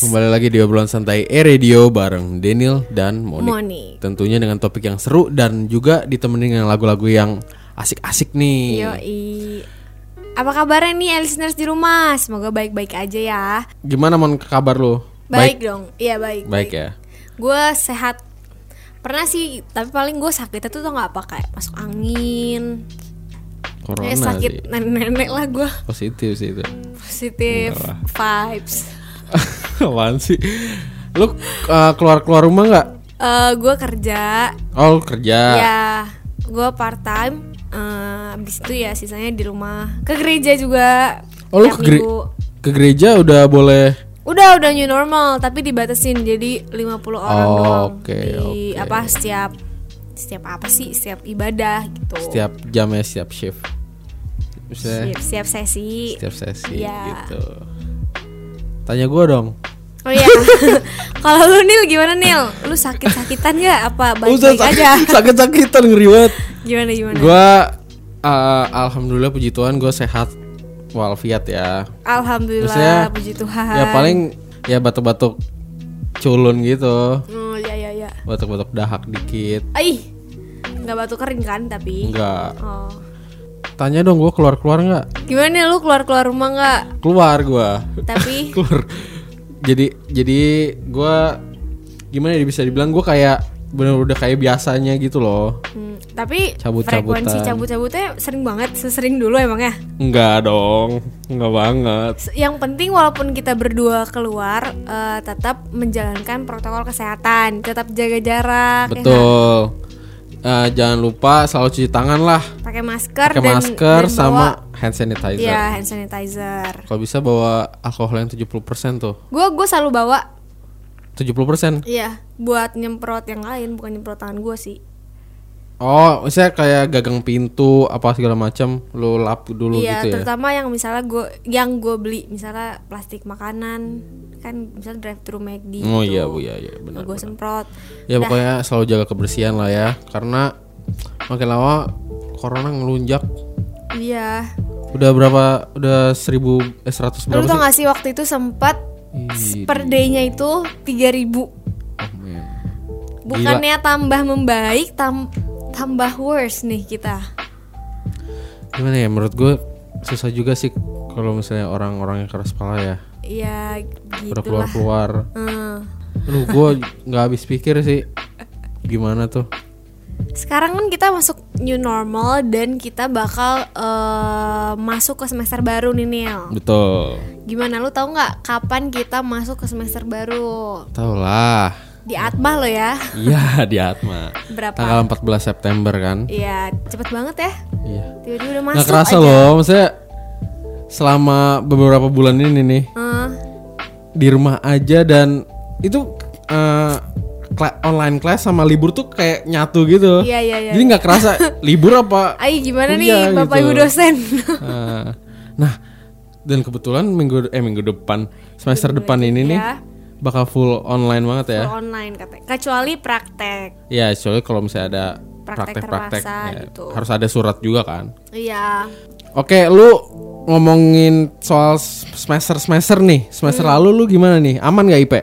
Kembali lagi di obrolan santai E Radio bareng Daniel dan Monik. Monik. Tentunya dengan topik yang seru dan juga ditemenin dengan lagu-lagu yang asik-asik nih. Yoi. Apa kabarnya nih listeners di rumah? Semoga baik-baik aja ya. Gimana mon kabar lu? Baik, dong. Iya baik. Baik ya. Gue sehat. Pernah sih, tapi paling gue sakitnya tuh tuh nggak apa kayak masuk angin. Corona Kayak sakit nenek-nenek lah gue. Positif sih itu. Positif vibes. Apaan sih? Lu uh, keluar-keluar rumah nggak? Eh gue kerja. Oh, lu kerja. Ya, gue part time. Eh abis itu ya sisanya di rumah. Ke gereja juga. Oh, lu ke, gere- minggu. ke gereja udah boleh Udah udah new normal tapi dibatasin jadi 50 orang Oh, doang oke, di oke. apa setiap setiap apa sih setiap ibadah gitu. setiap jamnya setiap shift. Misalnya Setiap, setiap sesi. setiap sesi Iya. gitu. Tanya gua dong. Oh iya. Kalau lu Nil gimana Nil? Lu sakit-sakitan ya apa baik-baik aja? sakit-sakitan ngeri banget. Gimana gimana? Gua uh, alhamdulillah puji Tuhan gue sehat walafiat ya. Alhamdulillah Maksudnya, puji Tuhan. Ya paling ya batuk-batuk culun gitu. Oh ya ya ya. Batuk-batuk dahak dikit. Aih. Nggak batuk kering kan tapi? Enggak. Oh. Tanya dong gue keluar-keluar nggak? Gimana lu keluar-keluar rumah nggak? Keluar gua. Tapi keluar. Jadi jadi gua gimana ya bisa dibilang gua kayak bener udah kayak biasanya gitu loh. Hmm, tapi Cabut-cabutan. frekuensi cabut-cabutnya sering banget, sesering dulu emang ya. Enggak dong. Enggak banget. Yang penting walaupun kita berdua keluar, eh, tetap menjalankan protokol kesehatan, tetap jaga jarak, ya nggak? Eh, jangan lupa selalu cuci tangan lah. pakai masker Pakai dan masker dan sama bawa- hand sanitizer. ya hand sanitizer. Kalau bisa bawa alkohol yang 70% tuh. Gue gue selalu bawa, 70%. iya, buat nyemprot yang lain, bukan nyemprot tangan gue sih. Oh, misalnya kayak gagang pintu apa segala macam lu lap dulu Iya, gitu ya. terutama yang misalnya gue, yang gue beli, misalnya plastik makanan, kan misalnya drive thru McD. Oh gitu. iya, Bu, iya, iya, benar, Gue semprot. Ya pokoknya selalu jaga kebersihan lah ya karena makin lama corona ngelunjak. Iya. Udah berapa? Udah 1000 eh 100 Lu berapa tau sih? gak sih waktu itu sempat per day-nya itu 3000 oh, man. Bukannya tambah membaik, tam tambah worse nih kita. Gimana ya menurut gue susah juga sih kalau misalnya orang-orang yang keras kepala ya. Ya Udah gitulah. keluar-keluar. Eh, Aduh, gue nggak habis pikir sih gimana tuh. Sekarang kan kita masuk new normal dan kita bakal eh, masuk ke semester baru nih Nil. Betul. Gimana lu tahu nggak kapan kita masuk ke semester baru? Tau lah. Di Atma lo ya. Iya di Atma. Berapa? Tanggal 14 September kan. Iya, cepet banget ya. Iya. Tiba-tiba udah masuk Nggak kerasa aja. loh, maksudnya selama beberapa bulan ini nih Eh, di rumah aja dan itu kla- online class sama libur tuh kayak nyatu gitu. Iya, iya, iya. Jadi nggak kerasa libur apa? Ay gimana kuliah nih Bapak gitu. Ibu dosen? Eh, nah, dan kebetulan minggu eh minggu depan semester depan ini nih ya. Bakal full online banget ya. Full online katanya. Kecuali praktek. Ya, soalnya kalau misalnya ada Praktek praktek-praktek ya, gitu. harus ada surat juga kan. Iya. Oke, lu ngomongin soal semester-semester nih. Semester Hmm. lalu lu gimana nih? Aman gak IP?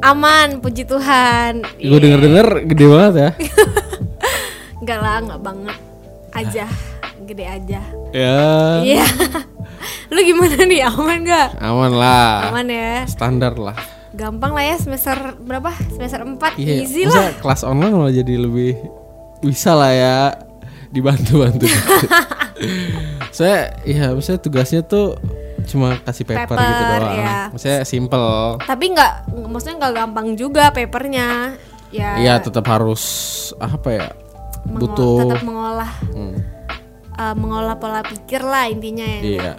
Aman, puji Tuhan. Gue denger-denger gede banget ya. Enggak lah, enggak banget. Aja, gede aja. ya, Iya. Lu gimana nih? Aman gak? aman lah. Aman ya. Standar lah. Gampang lah ya semester berapa? Semester 4 Iya, easy lah. kelas online malah jadi lebih bisa lah ya dibantu-bantu. Saya, iya, maksudnya tugasnya tuh cuma kasih paper, Paper, gitu doang. iya. Maksudnya simple. Tapi nggak maksudnya nggak gampang juga papernya. Ya. Iya, tetap harus apa ya? mengo- Butuh. tetap mengolah Hmm. eh, mengolah pola pikir lah intinya ya. Iya.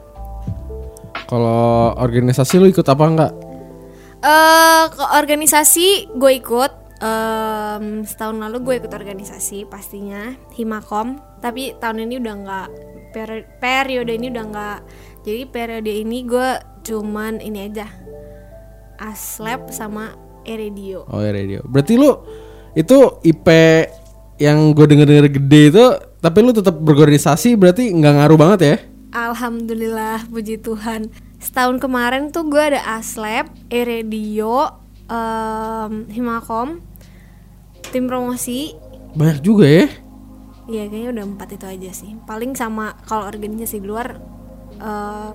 Kalau organisasi lu ikut apa enggak? Eh ke organisasi gue ikut Em, setahun lalu gue ikut organisasi pastinya Himakom, tapi tahun ini udah nggak peri- periode ini udah nggak. Jadi periode ini gue cuman ini aja Aslab sama Eredio. Oh ya radio. Berarti lu itu IP yang gue denger denger gede itu, tapi lu tetap berorganisasi berarti nggak ngaruh banget ya? Alhamdulillah, puji Tuhan. Setahun kemarin tuh gue ada Aslab, Eredio, em, Himakom, tim promosi. Banyak juga ya. Iya kayaknya udah empat itu aja sih. Paling sama kalau organisasi di luar eh,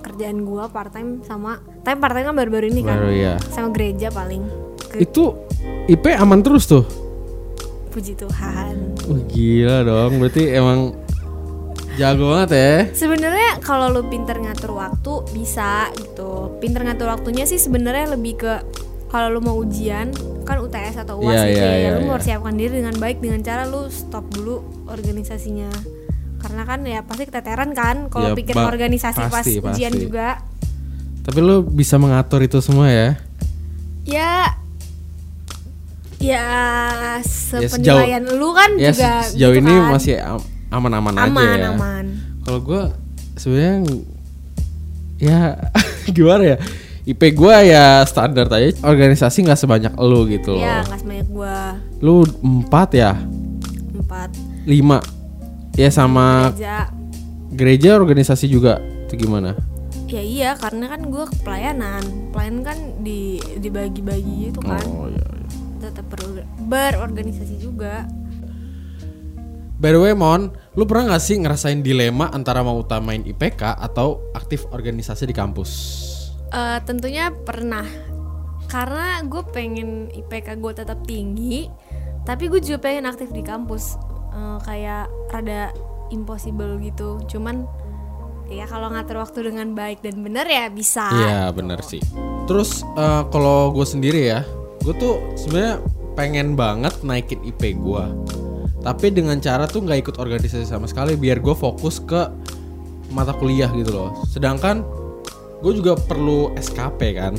kerjaan gue part time sama, tapi part time kan baru-baru ini kan, Baru ya. sama gereja paling. Ke- Itu IP aman terus tuh. puji Tuhan. Wah gila dong. Berarti emang jago banget ya. Sebenarnya kalau lu pinter ngatur waktu bisa gitu. Pinter ngatur waktunya sih sebenarnya lebih ke kalau lu mau ujian kan UTS atau UAS Iya, gitu iya, ya, iya, lu iya. harus siapkan diri dengan baik dengan cara lu stop dulu organisasinya. Karena kan ya pasti keteteran kan kalau Ya, pikir organisasi pas pasti, ujian pasti. juga. Tapi lu bisa mengatur itu semua ya. Ya ya sejauh- sepenilaian lu kan Ya juga se- sejauh gitu ini kan. masih aman-aman aja aman ya. aman. Kalau gue sebenarnya ya gimana ya? IP gue ya standar aja. Organisasi nggak sebanyak lu gitu loh. Ya nggak sebanyak gua Lu empat ya, empat lima. Ya sama aja. gereja organisasi juga. Itu gimana? Ya iya karena kan gue pelayanan Pelayanan kan di dibagi-bagi gitu kan Oh iya. iya. Tetap berorga- berorganisasi juga By the way Mon, lu pernah gak sih ngerasain dilema antara mau utamain IPK atau aktif organisasi di kampus? Eh, Tentunya pernah Karena gue pengen IPK gue tetap tinggi Tapi gue juga pengen aktif di kampus Eh, Kayak rada impossible gitu Cuman ya kalau ngatur waktu dengan baik dan benar ya bisa Iya bener sih. Terus eh, kalau gue sendiri ya, gue tuh sebenarnya pengen banget naikin IP gue. Tapi dengan cara tuh nggak ikut organisasi sama sekali, biar gue fokus ke mata kuliah gitu loh. Sedangkan gue juga perlu SKP kan.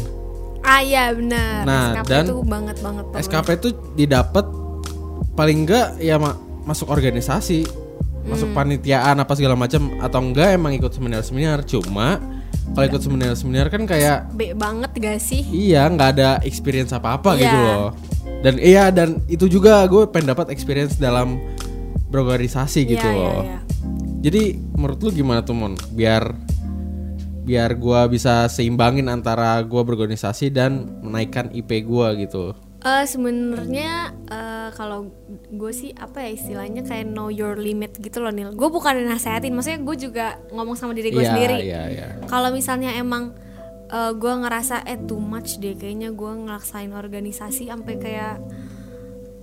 Ah iya benar Nah, SKP dan tuh banget banget banget. SKP tuh didapat paling enggak ya ma- masuk organisasi, masuk panitiaan apa segala macam atau enggak emang ikut seminar-seminar. Cuma kalau ikut seminar-seminar kan kayak B banget gak sih? Iya, nggak ada experience apa-apa Iya. gitu loh. Dan iya dan itu juga gue pengen dapat experience dalam berorganisasi gitu Iya, iya, loh. iya. Jadi menurut lu gimana tuh Mon? Biar biar gue bisa seimbangin antara gue berorganisasi dan menaikkan IP gue gitu. Eh sebenarnya eh, kalau gue sih apa ya istilahnya kayak know your limit gitu loh Nil. Gue bukan nasehatin, maksudnya gue juga ngomong sama diri gue Iya, sendiri. Iya, iya. Kalau misalnya emang eh, gue ngerasa eh too much deh, kayaknya gue ngelaksain organisasi sampai kayak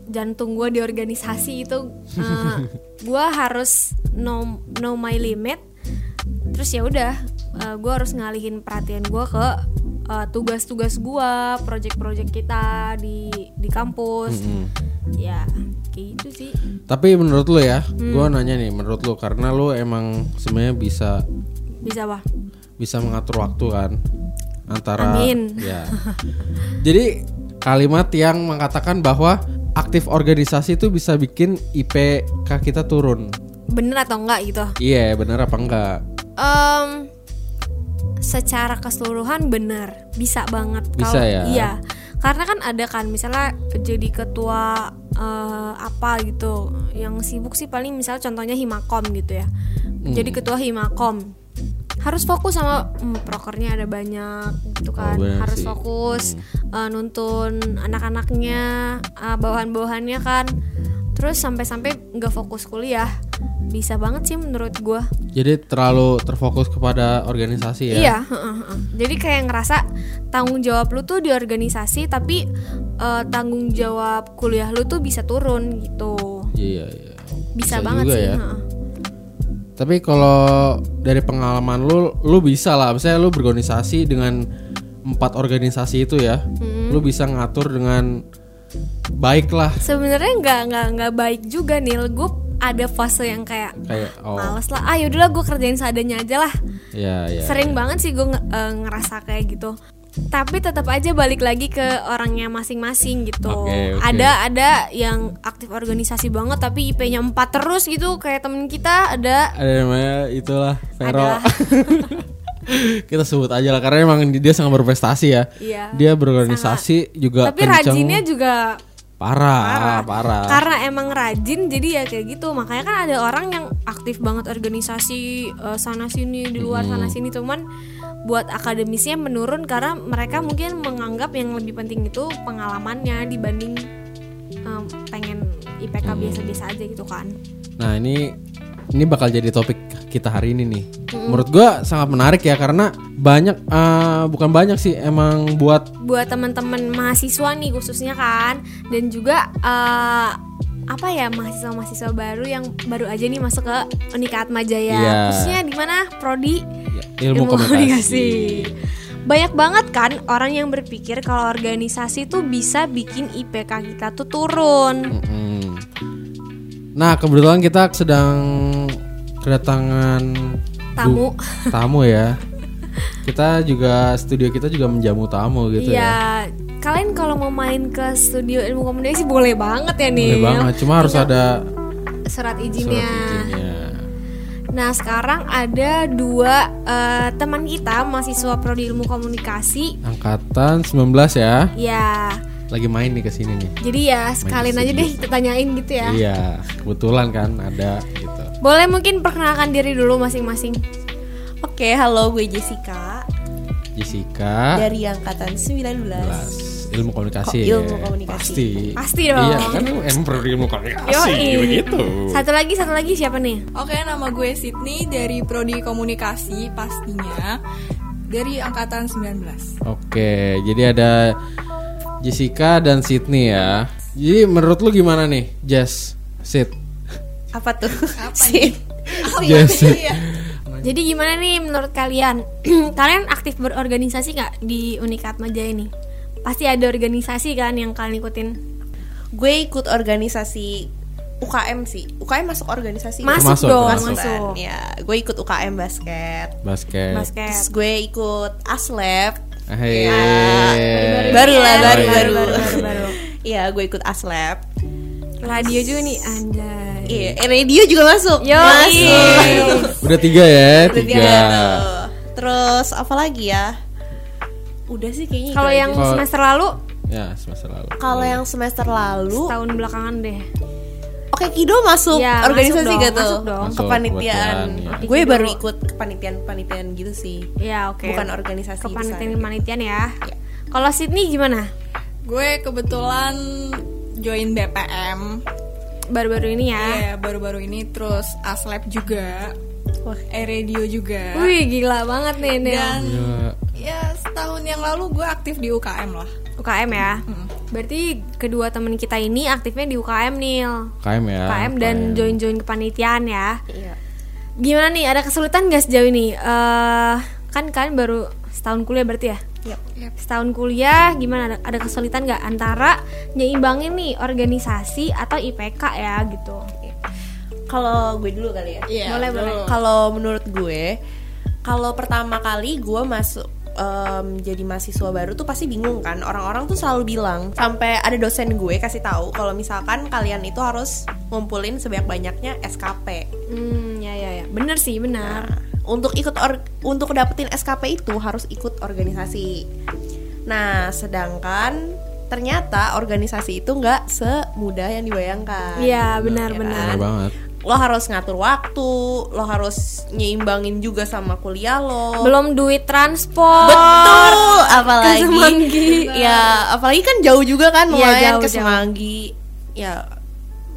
jantung gue di organisasi itu, eh, gue harus know know my limit. Terus ya udah, gue harus ngalihin perhatian gue ke eh, tugas-tugas gue, project-project kita di di kampus. Ya kayak gitu sih. Tapi menurut lu ya, Hmm. gue nanya nih, menurut lu karena lu emang sebenarnya bisa Bisa apa? Bisa mengatur waktu kan antara Amin. ya. Jadi kalimat yang mengatakan bahwa aktif organisasi itu bisa bikin IPK kita turun. Bener atau enggak gitu? Iya, bener apa enggak? Em, secara keseluruhan bener bisa banget Bisa ya? iya karena kan ada kan misalnya jadi ketua eh, apa gitu yang sibuk sih paling misalnya contohnya himakom gitu ya Hmm. jadi ketua himakom harus fokus sama hmm, prokernya ada banyak gitu kan Oh, harus sih. Hmm. fokus eh, nuntun anak-anaknya eh, bawahan-bawahannya kan terus sampai-sampai nggak fokus kuliah bisa banget sih menurut gua Jadi terlalu terfokus kepada organisasi ya. Iya, heeh, heeh. jadi kayak ngerasa tanggung jawab lu tuh di organisasi, tapi eh, tanggung jawab kuliah lu tuh bisa turun gitu. Iya, iya. Bisa, banget juga sih. ya. heeh. Tapi kalau dari pengalaman lu, lu bisa lah. Misalnya lu berorganisasi dengan empat organisasi itu ya, lu bisa ngatur dengan baik lah. Sebenarnya nggak nggak nggak baik juga nih. Gue ada fase yang kayak Kayak oh, males lah. Ah yaudahlah gue kerjain seadanya aja lah. ya ya. Sering banget sih gue ngerasa kayak gitu. Tapi tetap aja balik lagi ke orangnya masing-masing gitu. Oke, oke. Ada ada yang aktif organisasi banget tapi IP-nya 4 terus gitu kayak temen kita ada Ada namanya itulah Vero. Kita sebut aja lah karena emang dia sangat berprestasi ya. Iya. Dia berorganisasi juga tapi kenceng. rajinnya juga parah, parah. karena emang rajin jadi ya kayak gitu makanya kan ada orang yang aktif banget organisasi eh, sana sini di luar sana sini cuman buat akademisnya menurun karena mereka mungkin menganggap yang lebih penting itu pengalamannya dibanding em, pengen IPK biasa-biasa aja gitu kan. Nah ini ini bakal jadi topik kita hari ini nih. Menurut gua sangat menarik ya karena banyak eh, bukan banyak sih emang buat buat teman-teman mahasiswa nih khususnya kan. Dan juga eh, apa ya mahasiswa-mahasiswa baru yang baru aja nih masuk ke Unikat Majaya Iya. khususnya di mana? Prodi ya, ilmu, komunikasi. banyak banget kan orang yang berpikir kalau organisasi tuh bisa bikin IPK kita tuh turun. Nah kebetulan kita sedang kedatangan Tamu. bu- tamu ya. Kita juga studio kita juga menjamu tamu gitu ya. Iya, kalian kalau mau main ke studio ilmu komunikasi boleh banget ya nih. Boleh banget. Cuma harus ada surat surat izinnya. Nah sekarang ada dua eh, teman kita mahasiswa prodi ilmu komunikasi. Angkatan 19 ya. Ya, Lagi main nih ke sini nih. jadi ya sekalian aja deh kita tanyain gitu ya. Iya, kebetulan kan ada gitu. Boleh mungkin perkenalkan diri dulu masing-masing. Oke, halo gue Jessica Jessica dari angkatan 19. kelas ilmu komunikasi. Ilmu komunikasi? Pasti. Pasti dong. Iya, kan emang perlu ilmu komunikasi Yoi. begitu. Satu lagi, satu lagi siapa nih? Oke, nama gue Sydney dari Prodi Komunikasi pastinya dari angkatan 19. Oke, jadi ada Jessica dan Sydney ya. Jadi menurut lu gimana nih, Jess? Sid. Apa tuh? Sih. Jess. Jadi gimana nih menurut kalian? kalian aktif berorganisasi nggak di Unikat Majaya ini? Pasti ada organisasi kan yang kalian ikutin? gue ikut organisasi UKM sih. UKM masuk organisasi. Masuk, Termasuk, dong. Masuk masuk. kan? Ya, gue ikut UKM basket. Basket. Basket. Terus gue ikut Aslab. Hei. Baru lah, baru iya, baru. baru, baru, baru. Iya, gue ikut Aslab. Radio juga nih, anjay. Iya, eh, radio juga masuk. Yo, Masuk. Udah tiga ya, Udah tiga. tiga. Terus apa lagi ya? Udah sih kayaknya. Kalau aja. yang Kalau- semester lalu, Ya, semester lalu. kalau yang semester lalu, tahun belakangan deh. Oke Kido masuk Ya, organisasi masuk dong, gak tuh? masuk dong. Masuk, Kepanitiaan. ya. Gue Kido. baru ikut kepanitiaan-kepanitiaan gitu sih. Ya oke. Bukan organisasi Kepanitiaan besar. kepanitiaan ya. Kalau Sydney gimana? Gue kebetulan join BPM Baru-baru ini ya. ya baru-baru ini terus Aslab juga. Wah. Eh radio juga. Wih gila banget nih. Dan Ya, ya setahun yang lalu gue aktif di UKM lah. UKM ya. Berarti kedua temen kita ini aktifnya di UKM Nil. KM ya. UKM dan KM. join-join kepanitiaan ya. Iya. Gimana nih? Ada kesulitan gak sejauh ini? Eh kan kalian baru setahun kuliah berarti ya? Yap. Setahun kuliah gimana? Ada, ada kesulitan gak antara nyeimbangin nih organisasi atau IPK ya gitu? Kalau gue dulu kali ya. Iya. Boleh, boleh. Kalau menurut gue, kalau pertama kali gue masuk em, jadi mahasiswa baru tuh pasti bingung kan. Orang-orang tuh selalu bilang sampai ada dosen gue kasih tahu kalau misalkan kalian itu harus ngumpulin sebanyak-banyaknya SKP. Hmm, ya ya ya. Bener sih, benar. Nah, untuk ikut or- untuk dapetin SKP itu harus ikut organisasi. Nah, sedangkan ternyata organisasi itu nggak semudah yang dibayangkan. Iya, benar Ya benar. Banget. Lo harus ngatur waktu, lo harus nyeimbangin juga sama kuliah lo. Belum duit transport. Betul, Ke apalagi Semanggi. ya apalagi kan jauh juga kan lumayan jauh, ke jauh. Semanggi. Ya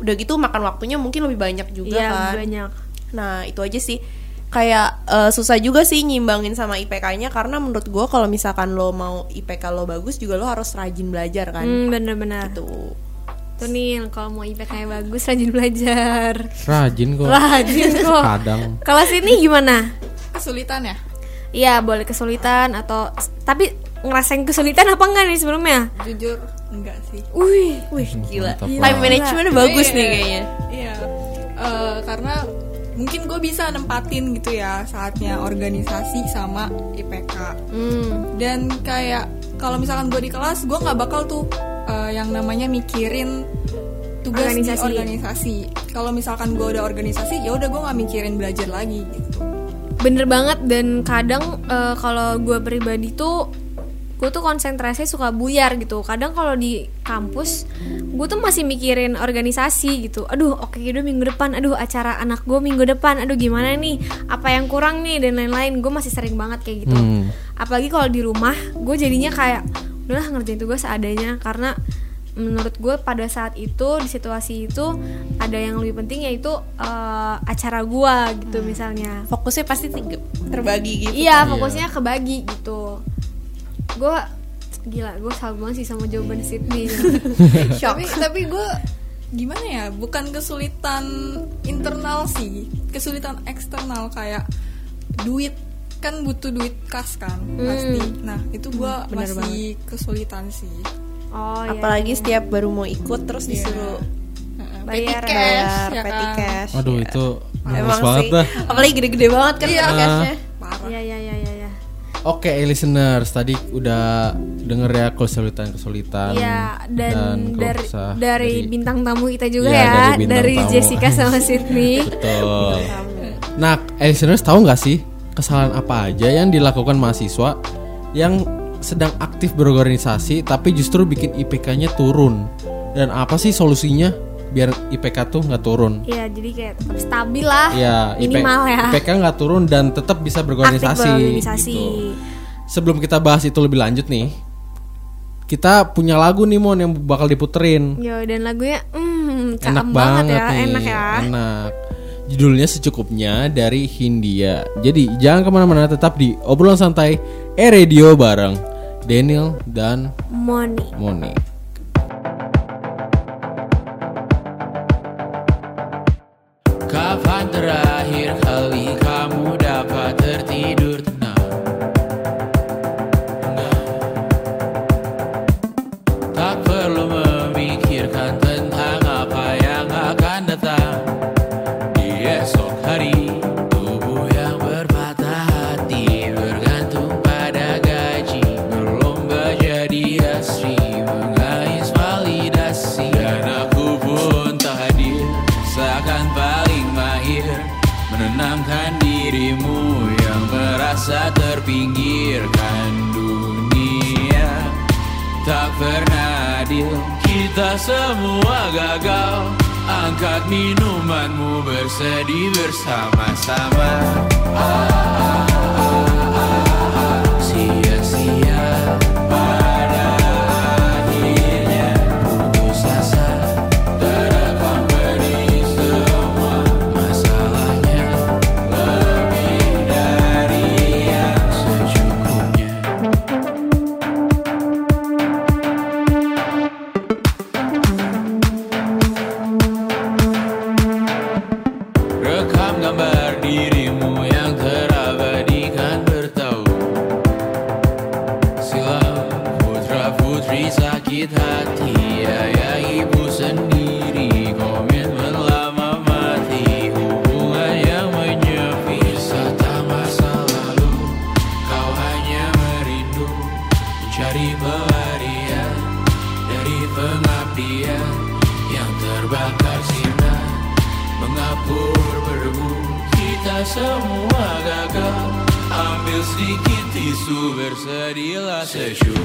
udah gitu makan waktunya mungkin lebih banyak juga Iya, kan. banyak. Nah itu aja sih kayak eh, susah juga sih nyimbangin sama IPK-nya karena menurut gue kalau misalkan lo mau IPK lo bagus juga lo harus rajin belajar kan. Hmm, bener-bener. Tuh. Tuh nih, kalau mau IPK yang bagus rajin belajar. Rajin kok. Rajin kok. Kadang. Kalau sini gimana? Kesulitan ya? Iya, boleh kesulitan atau tapi ngerasain kesulitan apa enggak nih sebelumnya? Jujur enggak sih. Wih, Wih gila. Mantap Time banget. management bagus Iya. nih kayaknya. Iya. Eh, karena mungkin gue bisa nempatin gitu ya saatnya organisasi sama IPK Hmm. dan kayak kalau misalkan gue di kelas gue nggak bakal tuh eh, yang namanya mikirin tugas Organisasi. di organisasi kalau misalkan gue udah organisasi ya udah gue nggak mikirin belajar lagi gitu Bener banget dan kadang eh, kalau gue pribadi tuh gue tuh konsentrasi suka buyar gitu. Kadang kalau di kampus gue tuh masih mikirin organisasi gitu. Aduh oke udah minggu depan. Aduh acara anak gue minggu depan. Aduh gimana nih? Apa yang kurang nih dan lain-lain. Gue masih sering banget kayak gitu. Hmm. Apalagi kalau di rumah gue jadinya kayak udahlah ngerjain tugas seadanya karena menurut gue pada saat itu di situasi itu ada yang lebih penting yaitu eh, acara gue gitu misalnya Fokusnya pasti terbagi gitu. Iya, fokusnya kebagi gitu. Gue gila, gue salah banget sih sama jawaban Sydney. tapi tapi gue gimana ya bukan kesulitan internal sih kesulitan eksternal kayak duit kan butuh duit kas kan pasti nah itu gue bener masih kesulitan sih oh iya. Apalagi setiap baru mau ikut terus disuruh Heeh, Bayar, bayar ya petty kan? cash. Aduh ya. itu Emang banget sih. dah. Apalagi gede-gede banget kan Iya. cashnya. parah Iya, iya, iya, iya, iya. Oke, eh, listeners, tadi udah denger ya kesulitan-kesulitan Iya, dan, keluh dari kesah dari bintang tamu kita juga Iya, ya, dari dari, tamu. Jessica sama Sydney. Betul. Nah, eh, listeners tahu nggak sih kesalahan apa aja yang dilakukan mahasiswa yang sedang aktif berorganisasi tapi justru bikin IPK-nya turun? Dan apa sih solusinya biar IPK tuh nggak turun? Iya, jadi kayak tetap stabil lah. Ya, IP minimal ya. IPK nggak turun dan tetap bisa berorganisasi. Aktif berorganisasi. gitu. Sebelum kita bahas itu lebih lanjut nih, kita punya lagu nih Mon yang bakal diputerin. Yo, dan lagunya cakep enak banget, ya, nih, enak ya. Enak. Judulnya secukupnya dari Hindia. Jadi jangan ke mana-mana, tetap di obrolan santai E Radio bareng Daniel dan Moni. Moni. Menenangkan dirimu yang merasa terpinggirkan dunia. Tak pernah adil Kita semua gagal Angkat minumanmu bersedih bersama-sama Ah, ah, ah, ah, ah. Bersedihlah secukupnya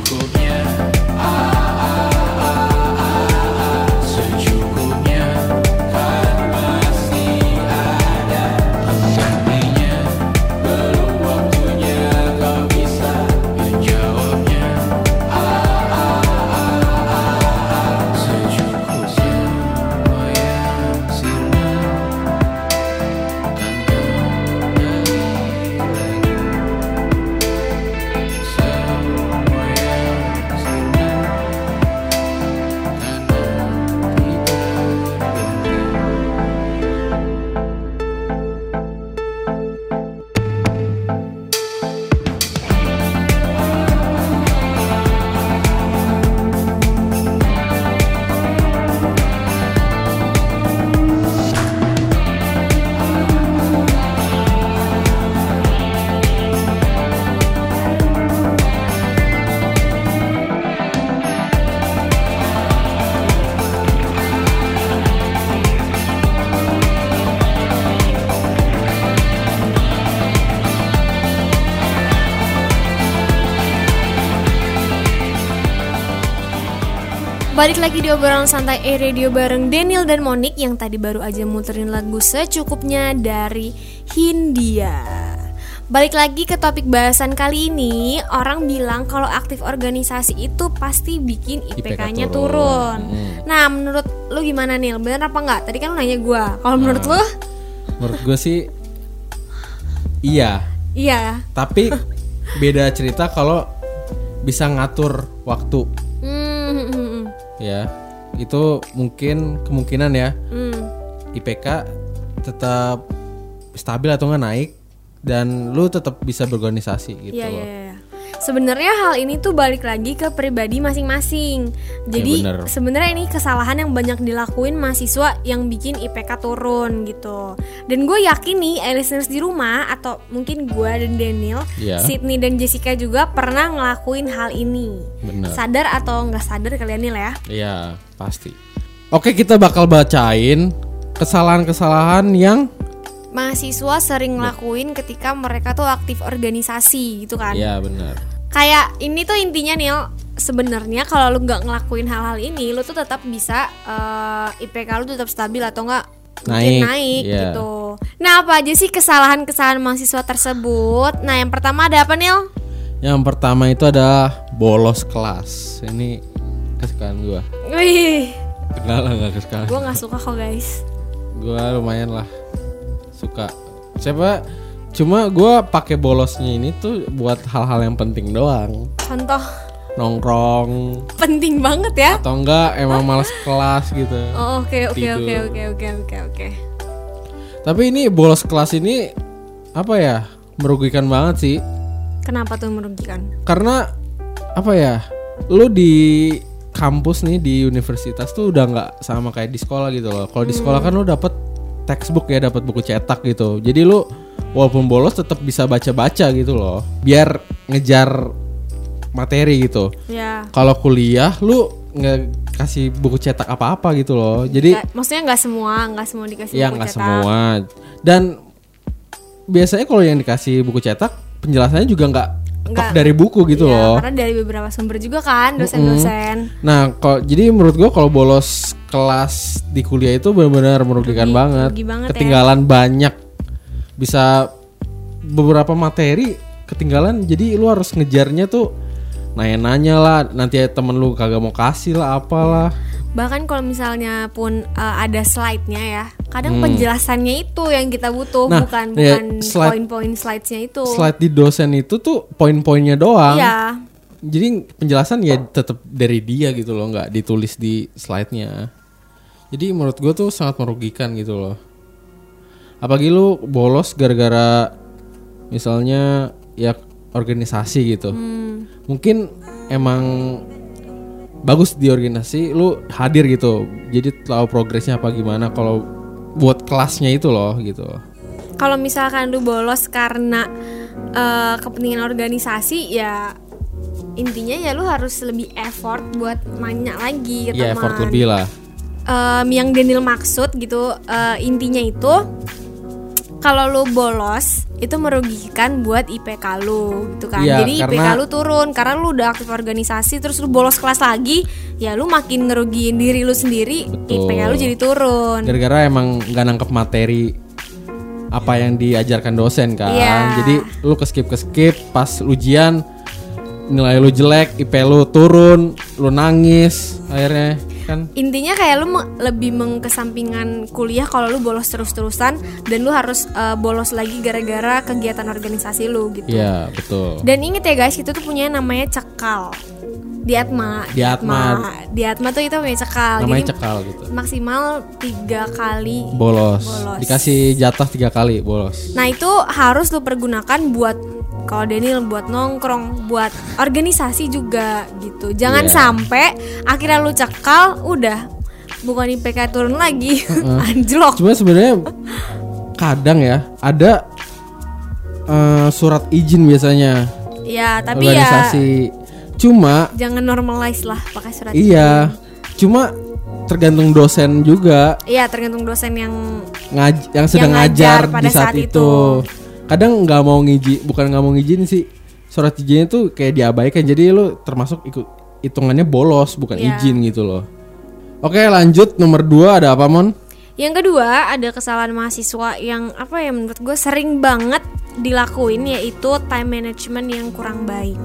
Balik lagi di obrolan santai E Radio bareng Daniel dan Monik yang tadi baru aja muterin lagu secukupnya dari Hindia. Balik lagi ke topik bahasan kali ini, orang bilang kalau aktif organisasi itu pasti bikin IPK-nya IPK turun. turun. Hmm. Nah, menurut lu gimana Nil? Bener apa enggak? Tadi kan lu nanya gua. Kalau menurut lu? Menurut gue sih iya, Iya. tapi beda cerita kalau bisa ngatur waktu ya. Itu mungkin kemungkinan ya Hmm. IPK tetap stabil atau enggak naik dan lu tetap bisa berorganisasi gitu loh. iya, iya. Sebenarnya hal ini tuh balik lagi ke pribadi masing-masing. Jadi bener. sebenarnya ini kesalahan yang banyak dilakuin mahasiswa yang bikin IPK turun gitu. Dan gue yakin nih, eh, listeners di rumah atau mungkin gue dan Daniel, Iya. Sydney dan Jessica juga pernah ngelakuin hal ini. Bener. Sadar atau nggak sadar kalian Nil ya? Iya, pasti. Oke, kita bakal bacain kesalahan-kesalahan yang Mahasiswa sering ngelakuin ketika mereka tuh aktif organisasi gitu kan. Iya, benar. Kayak ini tuh intinya Nil sebenarnya kalau lu nggak ngelakuin hal-hal ini lu tuh tetap bisa eh, IPK lu tetap stabil atau enggak Naik, naik iya. gitu. Nah apa aja sih kesalahan-kesalahan mahasiswa tersebut? Nah yang pertama ada apa Nil? Yang pertama itu adalah bolos kelas. Ini kesukaan gua. Wih, Enggak lah, enggak kesukaan. gue nggak suka kok guys. Gua lumayan lah suka. Siapa cuma gua pakai bolosnya ini tuh buat hal-hal yang penting doang. Contoh Nongkrong penting banget ya. atau enggak emang malas kelas gitu. Oh, Oke oke oke oke oke oke oke. Tapi ini bolos kelas ini apa ya? Merugikan banget sih. Kenapa tuh merugikan? Karena apa ya? Lu di kampus nih di universitas tuh udah nggak sama kayak di sekolah gitu loh. Kalau di sekolah kan lu dapet textbook ya, dapat buku cetak gitu. Jadi lu walaupun bolos tetap bisa baca-baca gitu loh. Biar ngejar materi gitu. Ya. Kalau kuliah lu nggak kasih buku cetak apa-apa gitu loh. Jadi Nggak- maksudnya nggak semua, nggak semua dikasih ya buku nggak cetak. semua. Dan biasanya kalau yang dikasih buku cetak penjelasannya juga nggak tok Nggak. dari buku gitu Iya, loh. Karena dari beberapa sumber juga kan dosen-dosen. Nah, kalau jadi menurut gua kalau bolos kelas di kuliah itu benar-benar merugikan Rugi- banget. rugi banget ya. ketinggalan banyak. Bisa beberapa materi ketinggalan jadi lu harus ngejarnya tuh nanya-nanya lah, nanti temen lu kagak mau kasih lah apalah. Bahkan kalau misalnya pun uh, ada slide-nya ya, kadang penjelasannya itu yang kita butuh, Nah, bukan ya, bukan slide- poin-poin slides-nya itu. Slide di dosen itu tuh poin-poinnya doang. Iya. Jadi penjelasan ya tetap dari dia gitu loh, nggak ditulis di slide-nya. Jadi menurut gue tuh sangat merugikan gitu loh. Apalagi lu bolos gara-gara misalnya ya organisasi gitu. Mungkin emang bagus di organisasi lu hadir gitu. Jadi tahu progresnya apa gimana kalau buat kelasnya itu loh gitu. Kalau misalkan lu bolos karena uh, kepentingan organisasi ya intinya ya lu harus lebih effort buat nanya lagi ke Iya teman. effort lebih lah. Em, yang Daniel maksud gitu eh, intinya itu kalau lu bolos itu merugikan buat IPK lu gitu kan. Iya, Jadi IPK karena- lu turun karena lu udah aktif organisasi terus lu bolos kelas lagi, ya lu makin ngerugiin diri lu sendiri, Betul. IPK lu jadi turun. Gara-gara emang nggak nangkep materi apa yang diajarkan dosen kan. Iya. Jadi lu ke skip ke skip pas ujian nilai lu jelek, IP lu turun, lu nangis akhirnya kan. Intinya kayak lu me- lebih mengkesampingan kuliah kalau lu bolos terus-terusan dan lu harus eh, bolos lagi gara-gara kegiatan organisasi lu gitu. Iya, betul. Dan inget ya guys, itu tuh punya namanya cekal. Di Atma. Di Atma. Di Atma tuh itu punya cekal. Namanya Jadi cekal gitu. maksimal tiga kali. Bolos. Bolos. Dikasih jatah tiga kali bolos. Nah itu harus lu pergunakan buat kalau Daniel buat nongkrong, buat organisasi juga gitu. Jangan Iya. sampai akhirnya lu cekal, udah bukan IPK turun lagi, anjlok. Cuma sebenarnya kadang ya ada eh, surat izin biasanya Ya tapi ya organisasi. Cuma jangan normalize lah pakai surat. iya, cuma tergantung dosen juga Iya tergantung dosen yang ngaj yang sedang Yang ngajar ngajar pada di saat, saat itu. itu. Kadang nggak mau ngiji, bukan nggak mau ngizin sih. Surat izinnya tuh kayak diabaikan. Jadi lu termasuk ikut hitungannya bolos bukan Iya. izin gitu loh. Oke lanjut nomor dua ada apa mon? Yang kedua ada kesalahan mahasiswa yang apa ya menurut gue sering banget dilakuin yaitu time management yang kurang baik.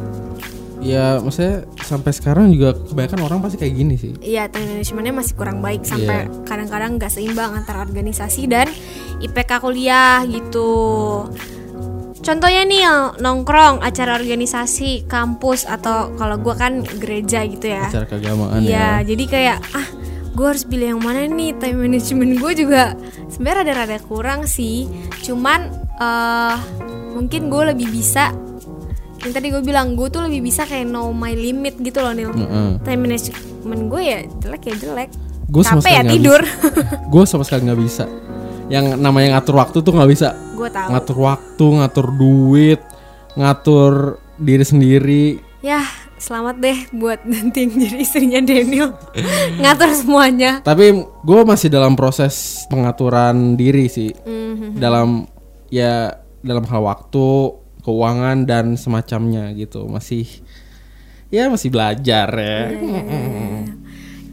Ya maksudnya sampai sekarang juga kebanyakan orang pasti kayak gini sih. Iya time managementnya masih kurang baik sampai Iya. kadang-kadang nggak seimbang antara organisasi dan IPK kuliah gitu. Contohnya nih nongkrong acara organisasi kampus atau kalau gua kan gereja gitu ya. Acara keagamaan Iya, ya. jadi kayak ah gue harus pilih yang mana nih time management gue juga sebenarnya rada-rada kurang sih. Cuman eh mungkin gue lebih bisa yang tadi gue bilang gue tuh lebih bisa kayak know my limit gitu loh Nil. Heeh. Time management gue ya jelek ya jelek. Gue sama sekali ya tidur. Gue sama sekali nggak bisa. Yang namanya ngatur waktu tuh nggak bisa. gue tahu. Ngatur waktu, ngatur duit, ngatur diri sendiri. Ya selamat deh buat nanti jadi istrinya Daniel ngatur semuanya. Tapi gue masih dalam proses pengaturan diri sih. Mhm. Dalam ya dalam hal waktu, keuangan dan semacamnya gitu. Masih ya masih belajar ya.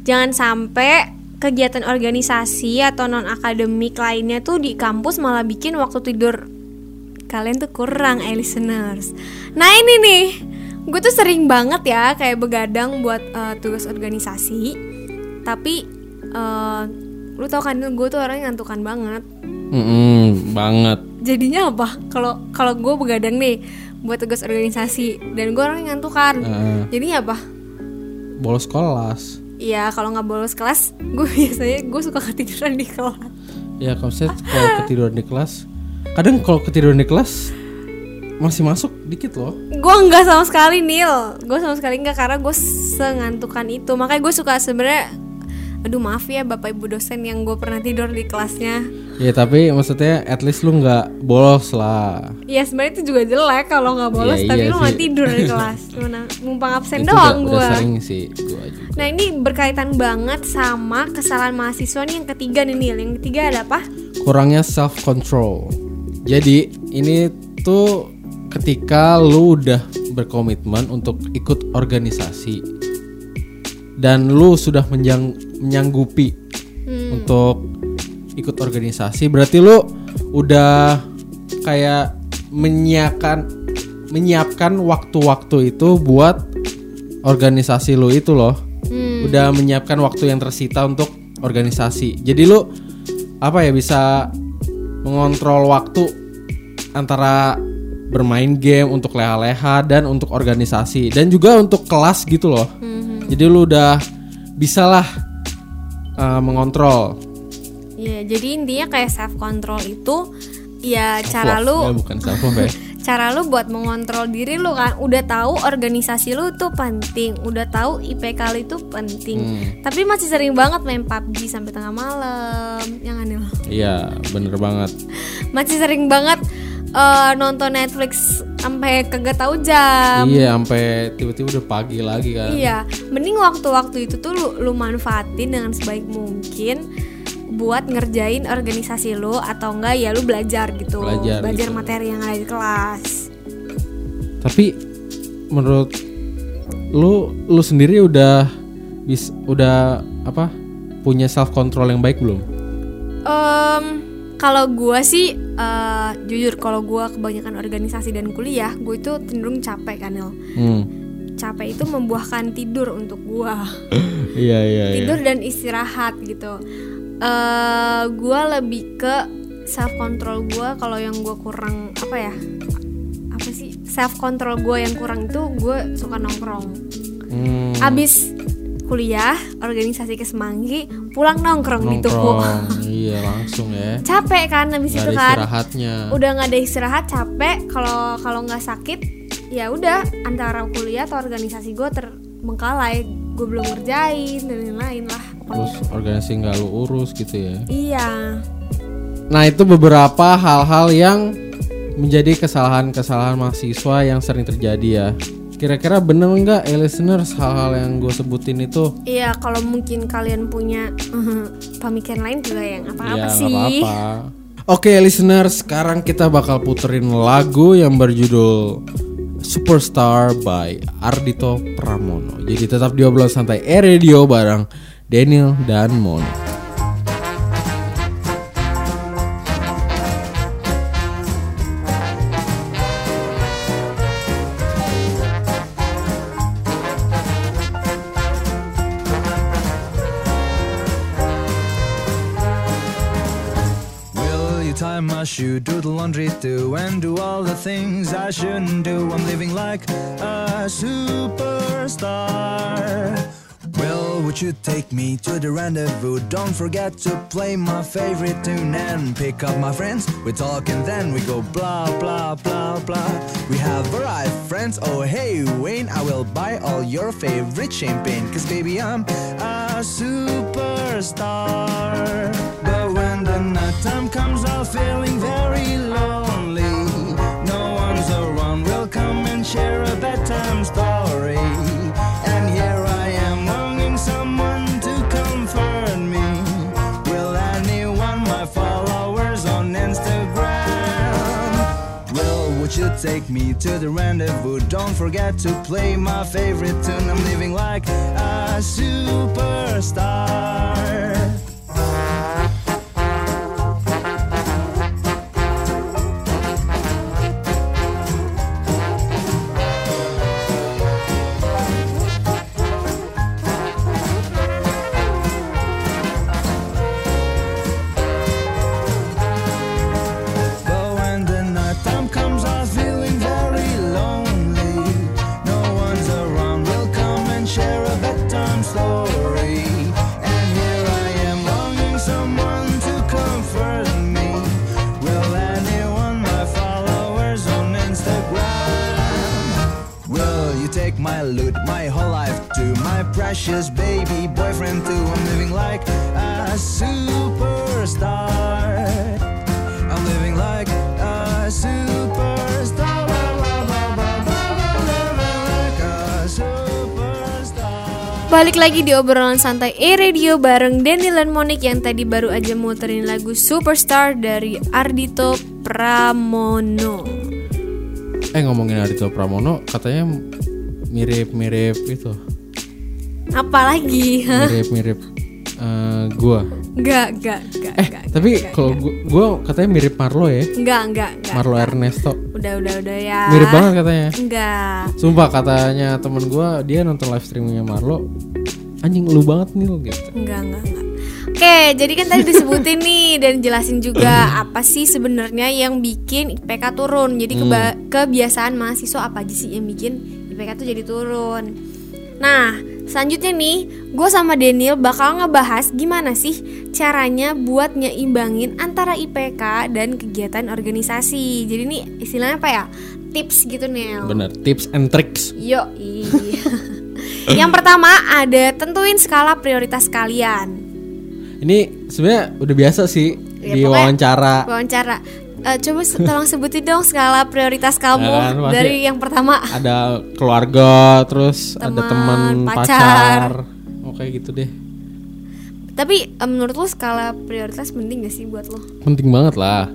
Jangan sampai kegiatan organisasi atau non akademik lainnya tuh di kampus malah bikin waktu tidur kalian tuh kurang, eh listeners. Nah ini nih, gue tuh sering banget ya kayak begadang buat eh, tugas organisasi, tapi eh, lu tau kan gue tuh orangnya ngantukan banget. Mm-mm, banget. Jadinya apa? Kalau kalau gue begadang nih buat tugas organisasi dan gue orangnya ngantukan, Heeh. jadinya apa? Bolos kelas. Iya kalau nggak bolos kelas, gue biasanya gue suka ketiduran di kelas. Ya kalau saya kalau ketiduran di kelas, kadang kalau ketiduran di kelas masih masuk dikit loh. Gue nggak sama sekali Nil, gue sama sekali nggak karena gue sengantukan itu. Makanya gue suka sebenarnya, aduh maaf ya bapak ibu dosen yang gue pernah tidur di kelasnya. Ya tapi maksudnya at least lu nggak bolos lah. Ya sebenarnya itu juga jelek kalau nggak bolos, Iya, tapi iya lu nggak tidur di kelas, Cuma numpang absen Itu doang gue. sering sih gua juga. Nah ini berkaitan banget sama kesalahan mahasiswa nih yang ketiga nih Nil. Yang ketiga ada apa? Kurangnya self control. Jadi ini tuh ketika lu udah berkomitmen untuk ikut organisasi dan lu sudah menyang- menyanggupi untuk ikut organisasi. Berarti lu udah kayak menyiapkan menyiapkan waktu-waktu itu buat organisasi lu itu loh. Udah menyiapkan waktu yang tersita untuk organisasi. Jadi lu apa ya bisa mengontrol waktu antara bermain game untuk leha-leha dan untuk organisasi dan juga untuk kelas gitu loh. Jadi lu udah bisalah uh, mengontrol Iya, jadi intinya kayak self control itu ya cara Love, ya, lu bukan self love ya cara lu buat mengontrol diri lu kan udah tahu organisasi lu tuh penting udah tahu IPK lu itu penting Hmm. tapi masih sering banget main PUBG sampai tengah malam yang aneh loh. iya bener banget masih sering banget eh, nonton Netflix sampai kagak tahu jam iya sampai tiba-tiba udah pagi lagi kan Iya, mending waktu-waktu itu tuh lu, lu manfaatin dengan sebaik mungkin buat ngerjain organisasi lu atau enggak ya lu belajar gitu. Belajar gitu. materi yang ada di kelas. tapi menurut lu lu sendiri udah bis udah apa punya self control yang baik belum Em, kalau gua sih eh, jujur kalau gua kebanyakan organisasi dan kuliah, gue itu cenderung capek kan, Nel. hmm. Capek itu membuahkan tidur untuk gua. iya iya iya tidur dan istirahat gitu. eh gue lebih ke self control gue kalau yang gue kurang apa ya apa sih self control gue yang kurang itu gue suka nongkrong. Hmm, Abis kuliah organisasi ke Semanggi pulang nongkrong, di tuku. nongkrong iya langsung ya Capek kan abis Nggak itu kan. istirahatnya Udah nggak ada istirahat capek kalau kalau nggak sakit ya udah antara kuliah atau organisasi gue terbengkalai gue belum ngerjain dan lain-lain lah terus organisasi nggak lu urus gitu ya Iya. Nah itu beberapa hal-hal yang menjadi kesalahan-kesalahan mahasiswa yang sering terjadi ya. Kira-kira bener nggak eh, listeners hal-hal yang gue sebutin itu? Iya, kalau mungkin kalian punya pemikiran lain juga yang apa-apa ya sih. apa-apa. Oke listeners, sekarang kita bakal puterin lagu yang berjudul Superstar by Ardito Pramono. Jadi tetap di obrolan santai E Radio bareng Daniel dan Moni. Shoe, do the laundry too, and do all the things I shouldn't do? I'm living like a superstar. Well, would you take me to the rendezvous? Don't forget to play my favorite tune and pick up my friends. We talk and then we go blah blah blah blah. We have arrived, friends. Oh hey Wayne, I will buy all your favorite champagne. Cause baby, I'm a superstar. But when the night time comes, I'm feeling take me to the rendezvous? Don't forget to play my favorite tune. I'm living like a superstar. Precious baby boyfriend too. I'm living like a superstar. I'm living like a superstar. Balik lagi di obrolan santai E-Radio bareng Daniel dan Monik yang tadi baru aja muterin lagu Superstar dari Ardito Pramono. Eh ngomongin Ardito Pramono katanya mirip-mirip itu. Apalagi? Hah? Mirip-mirip eh, gua. Enggak, enggak, enggak, Eh, enggak. tapi kalau gua, gua katanya mirip Marlo ya. enggak, enggak, enggak. Marlo Ernesto. Udah, udah, udah ya. Mirip banget katanya. Enggak. Sumpah katanya temen gua dia nonton live streamingnya Marlo. Anjing lu banget nih lu gitu. Enggak, enggak, enggak. Oke, jadi kan tadi disebutin nih dan jelasin juga apa sih sebenarnya yang bikin IPK turun. Jadi keba- kebiasaan mahasiswa apa aja sih yang bikin IPK tuh jadi turun. Nah, selanjutnya nih, gue sama Daniel bakal ngebahas gimana sih caranya buat nyeimbangin antara IPK dan kegiatan organisasi. Jadi ini istilahnya apa ya? Tips gitu Nel. Bener, tips and tricks. Yo, Yang pertama ada tentuin skala prioritas kalian. Ini sebenarnya udah biasa sih Ya, di wawancara. Wawancara. Eh, coba tolong sebutin dong skala prioritas kamu Ya kan, dari yang pertama. Ada keluarga, terus ada Teman, teman, pacar. pacar. Oke gitu deh. Tapi eh, menurut lo skala prioritas penting gak sih buat lo? Penting banget lah.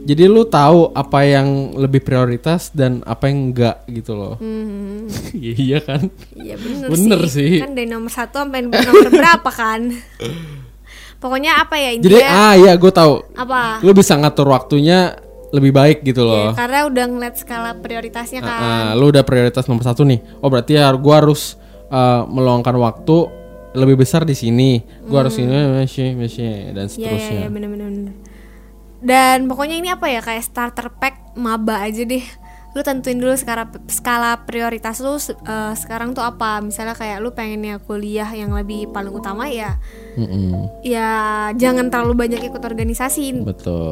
Jadi lu tahu apa yang lebih prioritas dan apa yang enggak gitu loh. iya kan? Iya bener, Bener sih. Kan dari nomor satu sampai nomor berapa kan? Pokoknya apa ya Jadi intinya ah iya gue tahu. apa? Lu bisa ngatur waktunya lebih baik gitu Ya, loh. karena udah ngeliat skala prioritasnya kan. Ah, ah, lu udah prioritas nomor satu nih. Oh berarti ya gua harus eh, meluangkan waktu lebih besar di sini. Gua harus ini masih masih dan Iya iya seterusnya. iya bener-bener. bener. Dan pokoknya ini apa ya kayak starter pack maba aja deh. Lu tentuin dulu skala skala prioritas lu eh, sekarang tuh apa? Misalnya kayak lu pengennya kuliah yang lebih paling utama ya Mm-mm, ya jangan terlalu banyak ikut organisasi. betul.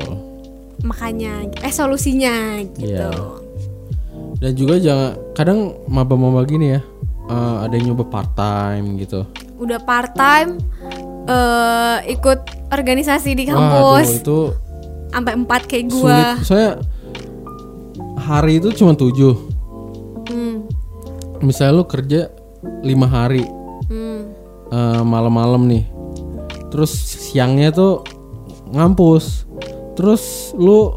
Makanya eh solusinya gitu. Iya. Dan juga jangan kadang maba-maba gini ya. eh, ada yang nyoba part time gitu. Udah part time eh ikut organisasi di kampus itu sampai empat kayak sulit. gua. Saya hari itu cuma tujuh. Hmm. Misalnya lu kerja lima hari, Hmm. eh, malam-malam nih. Terus siangnya tuh ngampus. Terus lu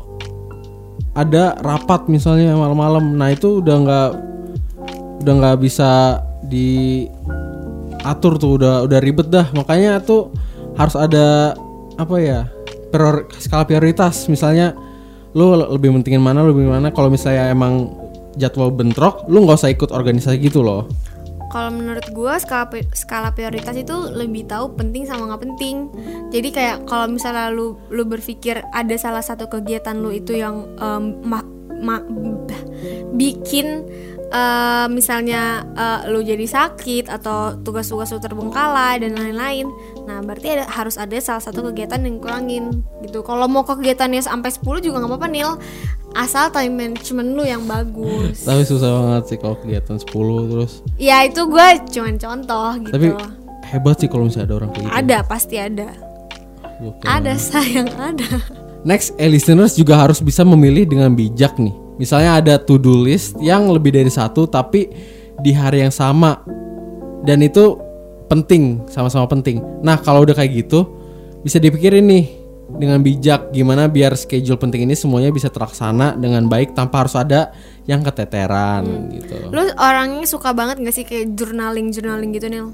ada rapat misalnya malam-malam nah itu udah nggak udah nggak bisa diatur tuh udah udah ribet dah makanya tuh harus ada apa ya prior, skala prioritas misalnya lu lebih pentingin mana lebih mana kalau misalnya emang jadwal bentrok lu nggak usah ikut organisasi gitu loh Kalau menurut gue skala, skala prioritas itu lebih tahu penting sama nggak penting. Jadi kayak kalau misalnya lu lu berpikir ada salah satu kegiatan lu itu yang em, ma- ma- bikin eh, misalnya eh, lu jadi sakit atau tugas-tugas lu terbengkalai dan lain-lain. Nah berarti ada, harus ada salah satu kegiatan yang kurangin gitu. Kalau mau kegiatannya sampai 10 juga nggak apa-apa Nil. Asal time management lu yang bagus. tapi susah banget sih kalau kegiatan 10 terus Ya itu gue cuman contoh gitu. tapi hebat sih kalau misalnya ada orang kayak gitu ada pasti ada. Gokil. Ada sayang ada. Next, eh, listeners juga harus bisa memilih dengan bijak nih. Misalnya ada to-do list yang lebih dari satu tapi di hari yang sama dan itu penting, sama-sama penting. Nah kalau udah kayak gitu bisa dipikirin nih dengan bijak gimana biar schedule penting ini semuanya bisa terlaksana dengan baik tanpa harus ada yang keteteran gitu. Lu orangnya suka banget gak sih kayak journaling journaling gitu Nil?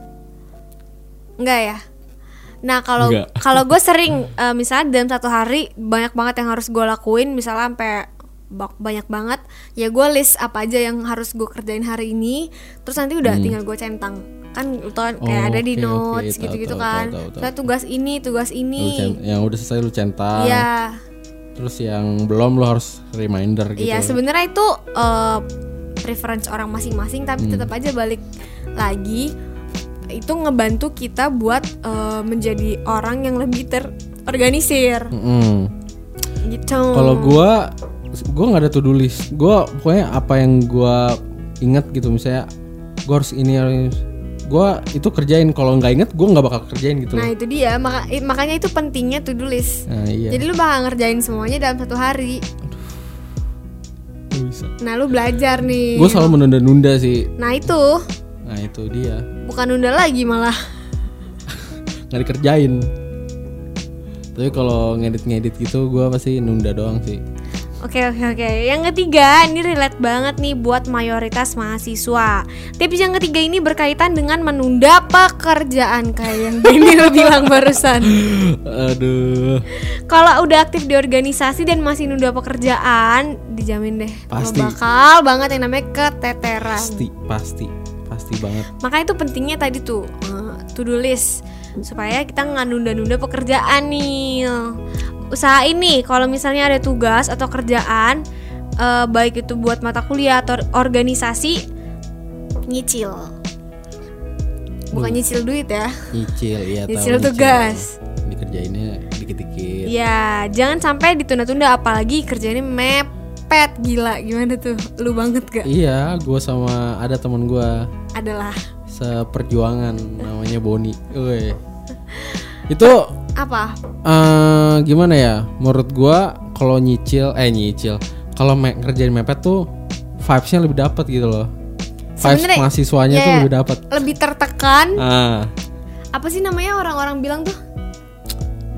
Enggak ya? Nah kalau kalau gue sering eh, misalnya dalam satu hari banyak banget yang harus gue lakuin misalnya sampai banyak banget ya gue list apa aja yang harus gue kerjain hari ini terus nanti udah tinggal gue centang kan lu kan kayak Hmm. Oh, ada di notes gitu-gitu tahu, kan tahu, tahu, tahu. Kayak tugas ini tugas Lu ini cen- yang udah selesai lu centang, Iya terus yang belum lu harus reminder gitu. Iya sebenarnya itu eh, preference orang masing-masing tapi Hmm. tetap aja balik lagi itu ngebantu kita buat eh, menjadi orang yang lebih terorganisir Mm-mm. gitu. Kalau gua gua nggak ada to-do list. Gua pokoknya apa yang gua inget gitu misalnya gua harus ini harus gua itu kerjain kalau nggak inget gua nggak bakal kerjain gitu Nah loh. itu dia maka, makanya itu pentingnya to do list. Nah, iya. Jadi lu bakal ngerjain semuanya dalam satu hari. Bisa. Nah lu belajar nih. Gua selalu menunda-nunda sih. Nah itu Nah, itu dia. bukan nunda lagi malah. nggak dikerjain. Tapi kalau ngedit-ngedit gitu gua pasti nunda doang sih. Oke oke oke. Yang ketiga ini relate banget nih buat mayoritas mahasiswa. Tips yang ketiga ini berkaitan dengan menunda pekerjaan kayak yang Daniel bilang barusan. Aduh. Kalau udah aktif di organisasi dan masih nunda pekerjaan, dijamin deh lo Pasti. bakal banget yang namanya keteteran. Pasti, pasti, pasti banget. Makanya itu pentingnya tadi tuh eh, to do list supaya kita nggak nunda-nunda pekerjaan nih. Usahain nih kalau misalnya ada tugas atau kerjaan eh, baik itu buat mata kuliah atau organisasi nyicil. Bukan nyicil duit ya. Nyicil ya tahu. Nyicil tugas. Dikerjainnya dikit-dikit. Ya, jangan sampai ditunda-tunda apalagi kerjanya mepet gila. Gimana tuh? Lu banget gak? Iya, gue sama ada teman gue Adalah seperjuangan namanya Boni. Woi. Itu apa? eh gimana ya? Menurut gue kalau nyicil, eh nyicil, kalau me ngerjain mepet tuh vibesnya lebih dapat gitu loh. Vibes Sebenarnya- mahasiswanya tuh ya, lebih dapat. Lebih tertekan. Ah, Apa sih namanya orang-orang bilang tuh?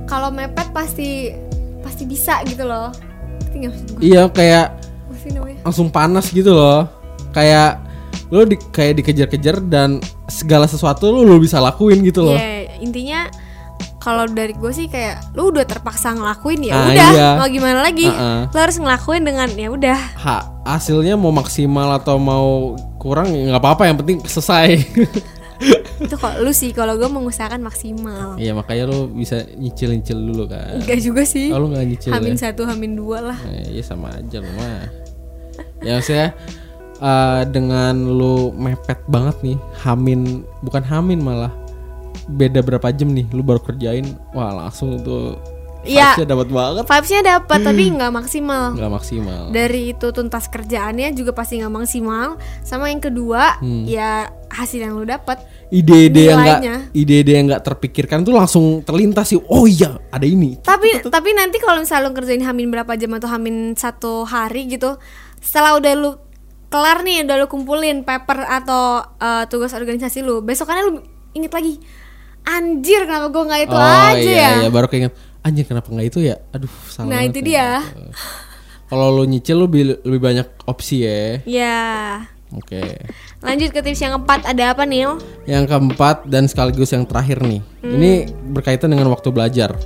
Kalau mepet pasti pasti bisa gitu loh. Iya kayak langsung panas gitu loh. Kayak lo di, kayak dikejar-kejar dan segala sesuatu lo lo bisa lakuin gitu loh. Ya, intinya kalau dari gue sih kayak lu udah terpaksa ngelakuin ya Ah, udah. iya. mau gimana lagi? Ah, ah. lu harus ngelakuin dengan ya udah. Ha, hasilnya mau maksimal atau mau kurang ya nggak apa-apa yang penting selesai. Itu kok lu sih kalau gue mengusahakan maksimal. Iya makanya lo bisa nyicil nyicil dulu kan. Enggak juga sih. Oh, nggak nyicil hamin ya? satu hamin dua lah. Eh, Iya sama aja lo mah. Ya maksudnya eh, dengan lo mepet banget nih hamin bukan hamin malah beda berapa jam nih lu baru kerjain wah langsung tuh Iya. vibes-nya dapat banget. Vibesnya dapat tapi nggak maksimal. Nggak maksimal. Dari itu tuntas kerjaannya juga pasti nggak maksimal. Sama yang kedua ya hasil yang lu dapat ide-ide yang nggak ide-ide yang nggak terpikirkan tuh langsung terlintas sih oh iya ada ini. Tapi tapi nanti kalau misalnya lu kerjain hamin berapa jam atau hamin satu hari gitu setelah udah lu kelar nih udah lu kumpulin paper atau eh, tugas organisasi lu besokannya lu inget lagi anjir kenapa gue nggak itu oh aja iya ya iya baru keinget anjir kenapa nggak itu ya aduh salah nah itu ya. dia Kalau lo nyicil lo lebih, lebih banyak opsi ya. Ya. Oke. Lanjut ke tips yang keempat ada apa Nil? Yang keempat dan sekaligus yang terakhir nih. Ini berkaitan dengan waktu belajar.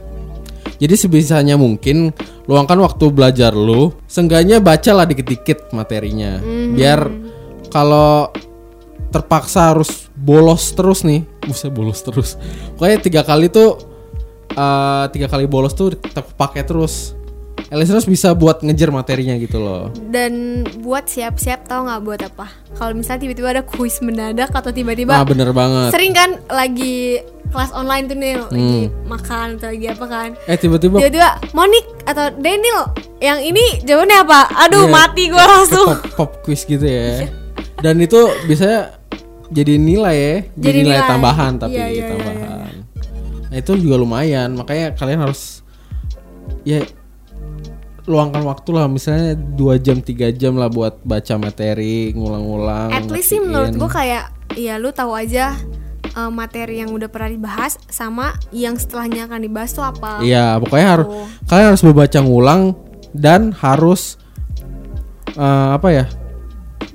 Jadi sebisanya mungkin luangkan waktu belajar lu, seenggaknya bacalah dikit-dikit materinya. Biar kalau terpaksa harus bolos terus nih, bisa bolos terus. Pokoknya tiga kali tuh eh, tiga kali bolos tuh terpakai terus. Listeners bisa buat ngejar materinya gitu loh. Dan buat siap-siap tau nggak buat apa? Kalau misalnya tiba-tiba ada kuis mendadak atau tiba-tiba Nah bener banget. sering kan lagi kelas online tuh Nil, lagi makan atau lagi apa kan? Eh tiba-tiba Tiba-tiba Monik atau Daniel yang ini jawabannya apa? Aduh Iya, mati gua langsung. pop, pop quiz gitu ya. Dan itu bisa jadi nilai ya, jadi, Jadi nilai, nilai. tambahan tapi Iya, iya, tambahan. Nah itu juga lumayan, makanya kalian harus ya luangkan waktu lah, misalnya dua jam tiga jam lah buat baca materi, ngulang-ngulang. At least sih menurut gua kayak ya lu tahu aja eh, materi yang udah pernah dibahas sama yang setelahnya akan dibahas tuh apa. Iya, pokoknya harus Oh. kalian harus membaca ngulang dan harus eh, apa ya?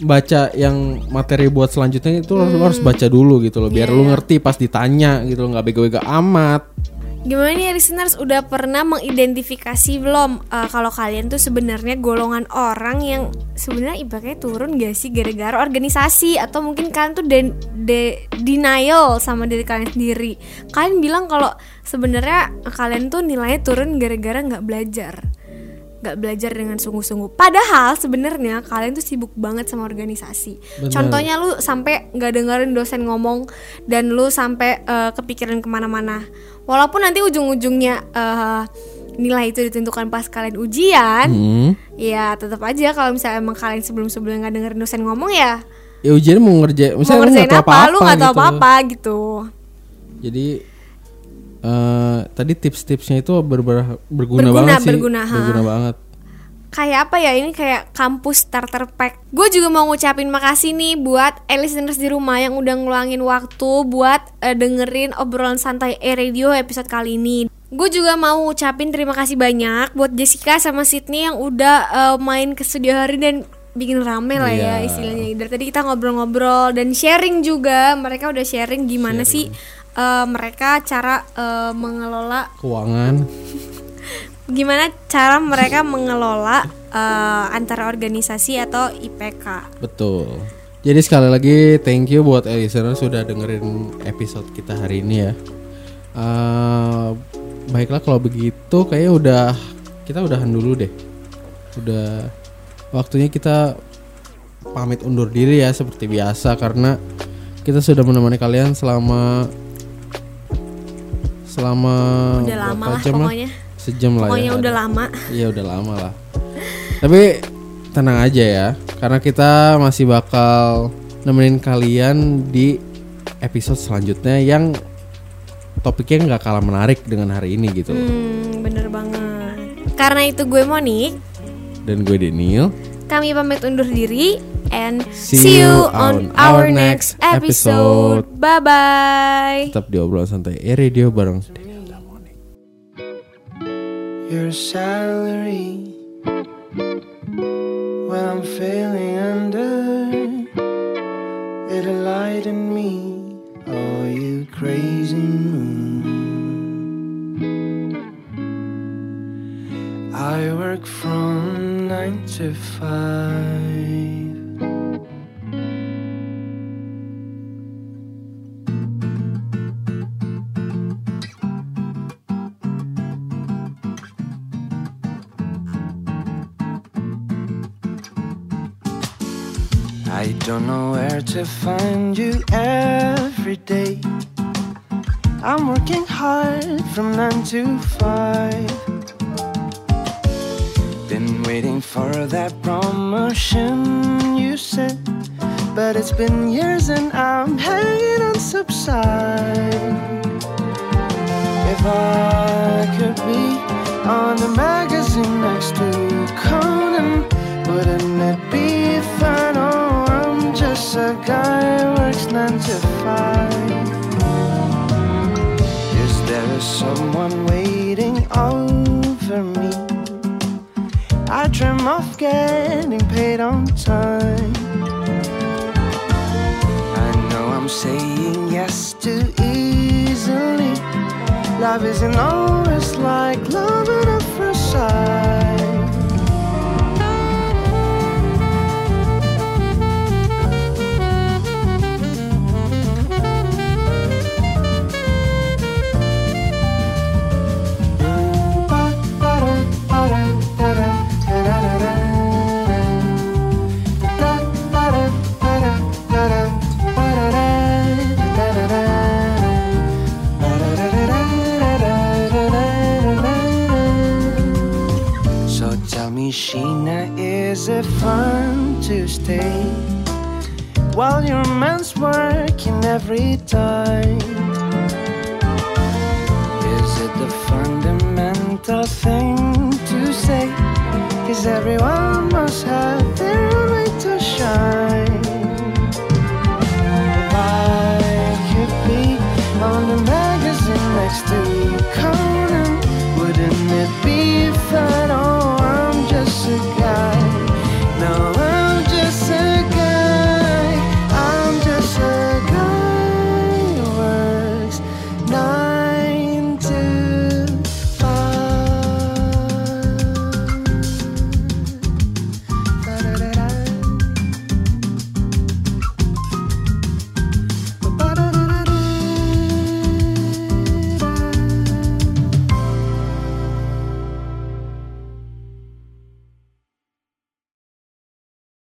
Baca yang materi buat selanjutnya itu lu harus baca dulu gitu loh biar Iya, lu iya. ngerti pas ditanya gitu loh nggak bego-bego amat Gimana nih listeners udah pernah mengidentifikasi belum eh, kalau kalian tuh sebenarnya golongan orang yang sebenarnya ibaratnya turun gak sih gara-gara organisasi atau mungkin kalian tuh de- de- denial sama diri kalian sendiri. Kalian bilang kalau sebenarnya kalian tuh nilainya turun gara-gara nggak belajar. Nggak belajar dengan sungguh-sungguh. Padahal sebenarnya kalian tuh sibuk banget sama organisasi. Bener. Contohnya lu sampai nggak dengerin dosen ngomong dan lu sampai eh, kepikiran ke mana-mana. Walaupun nanti ujung-ujungnya eh, nilai itu ditentukan pas kalian ujian, Hmm. ya tetap aja kalau misalnya emang kalian sebelum-sebelumnya nggak dengerin dosen ngomong ya ya ujian mau ngerjain mau misalnya lu ngerjain nggak apa, tahu lu nggak tahu gitu. apa-apa gitu. jadi eh tadi tips-tipsnya itu ber- ber- berguna, Berguna, banget sih. berguna, ha. berguna banget. Kayak apa ya ini kayak kampus starter pack. Gue juga mau ngucapin makasih nih buat listeners di rumah yang udah ngeluangin waktu buat eh, dengerin obrolan santai e radio episode kali ini. Gue juga mau ngucapin terima kasih banyak buat Jessica sama Sydney yang udah eh, main ke studio hari dan bikin rame lah ya Iya. istilahnya. Dari tadi kita ngobrol-ngobrol dan sharing juga. Mereka udah sharing gimana sih eh, mereka cara eh, mengelola keuangan. Gimana cara mereka mengelola eh, antara organisasi atau IPK. betul. Jadi sekali lagi thank you buat listener sudah dengerin episode kita hari ini ya. Eh, baiklah kalau begitu kayaknya udah kita udahan dulu deh. Udah waktunya kita pamit undur diri ya seperti biasa karena kita sudah menemani kalian selama selama Udah lama lah jam pokoknya. sejam lah Pokoknya ya udah lama. Iya udah lama lah. Tapi tenang aja ya, karena kita masih bakal nemenin kalian di episode selanjutnya yang topiknya nggak kalah menarik dengan hari ini gitu. Hmm, bener banget. Karena itu gue Monik, Dan gue Daniel. Kami pamit undur diri and See see, you on our next episode. Bye bye. Tetap di obrolan santai e radio bareng Your salary when I'm feeling under it enlighten me oh you crazy moon I work from nine I don't know where to find you every day. I'm working hard from nine to five. For that promotion you said, but it's been years and I'm hanging on subside. If I could be on the magazine next to Conan, wouldn't it be fun? Oh, I'm just a guy who works nine to five. Is there someone waiting over me? dream of getting paid on time. I know I'm saying yes too easily. Love isn't always like love at first sight.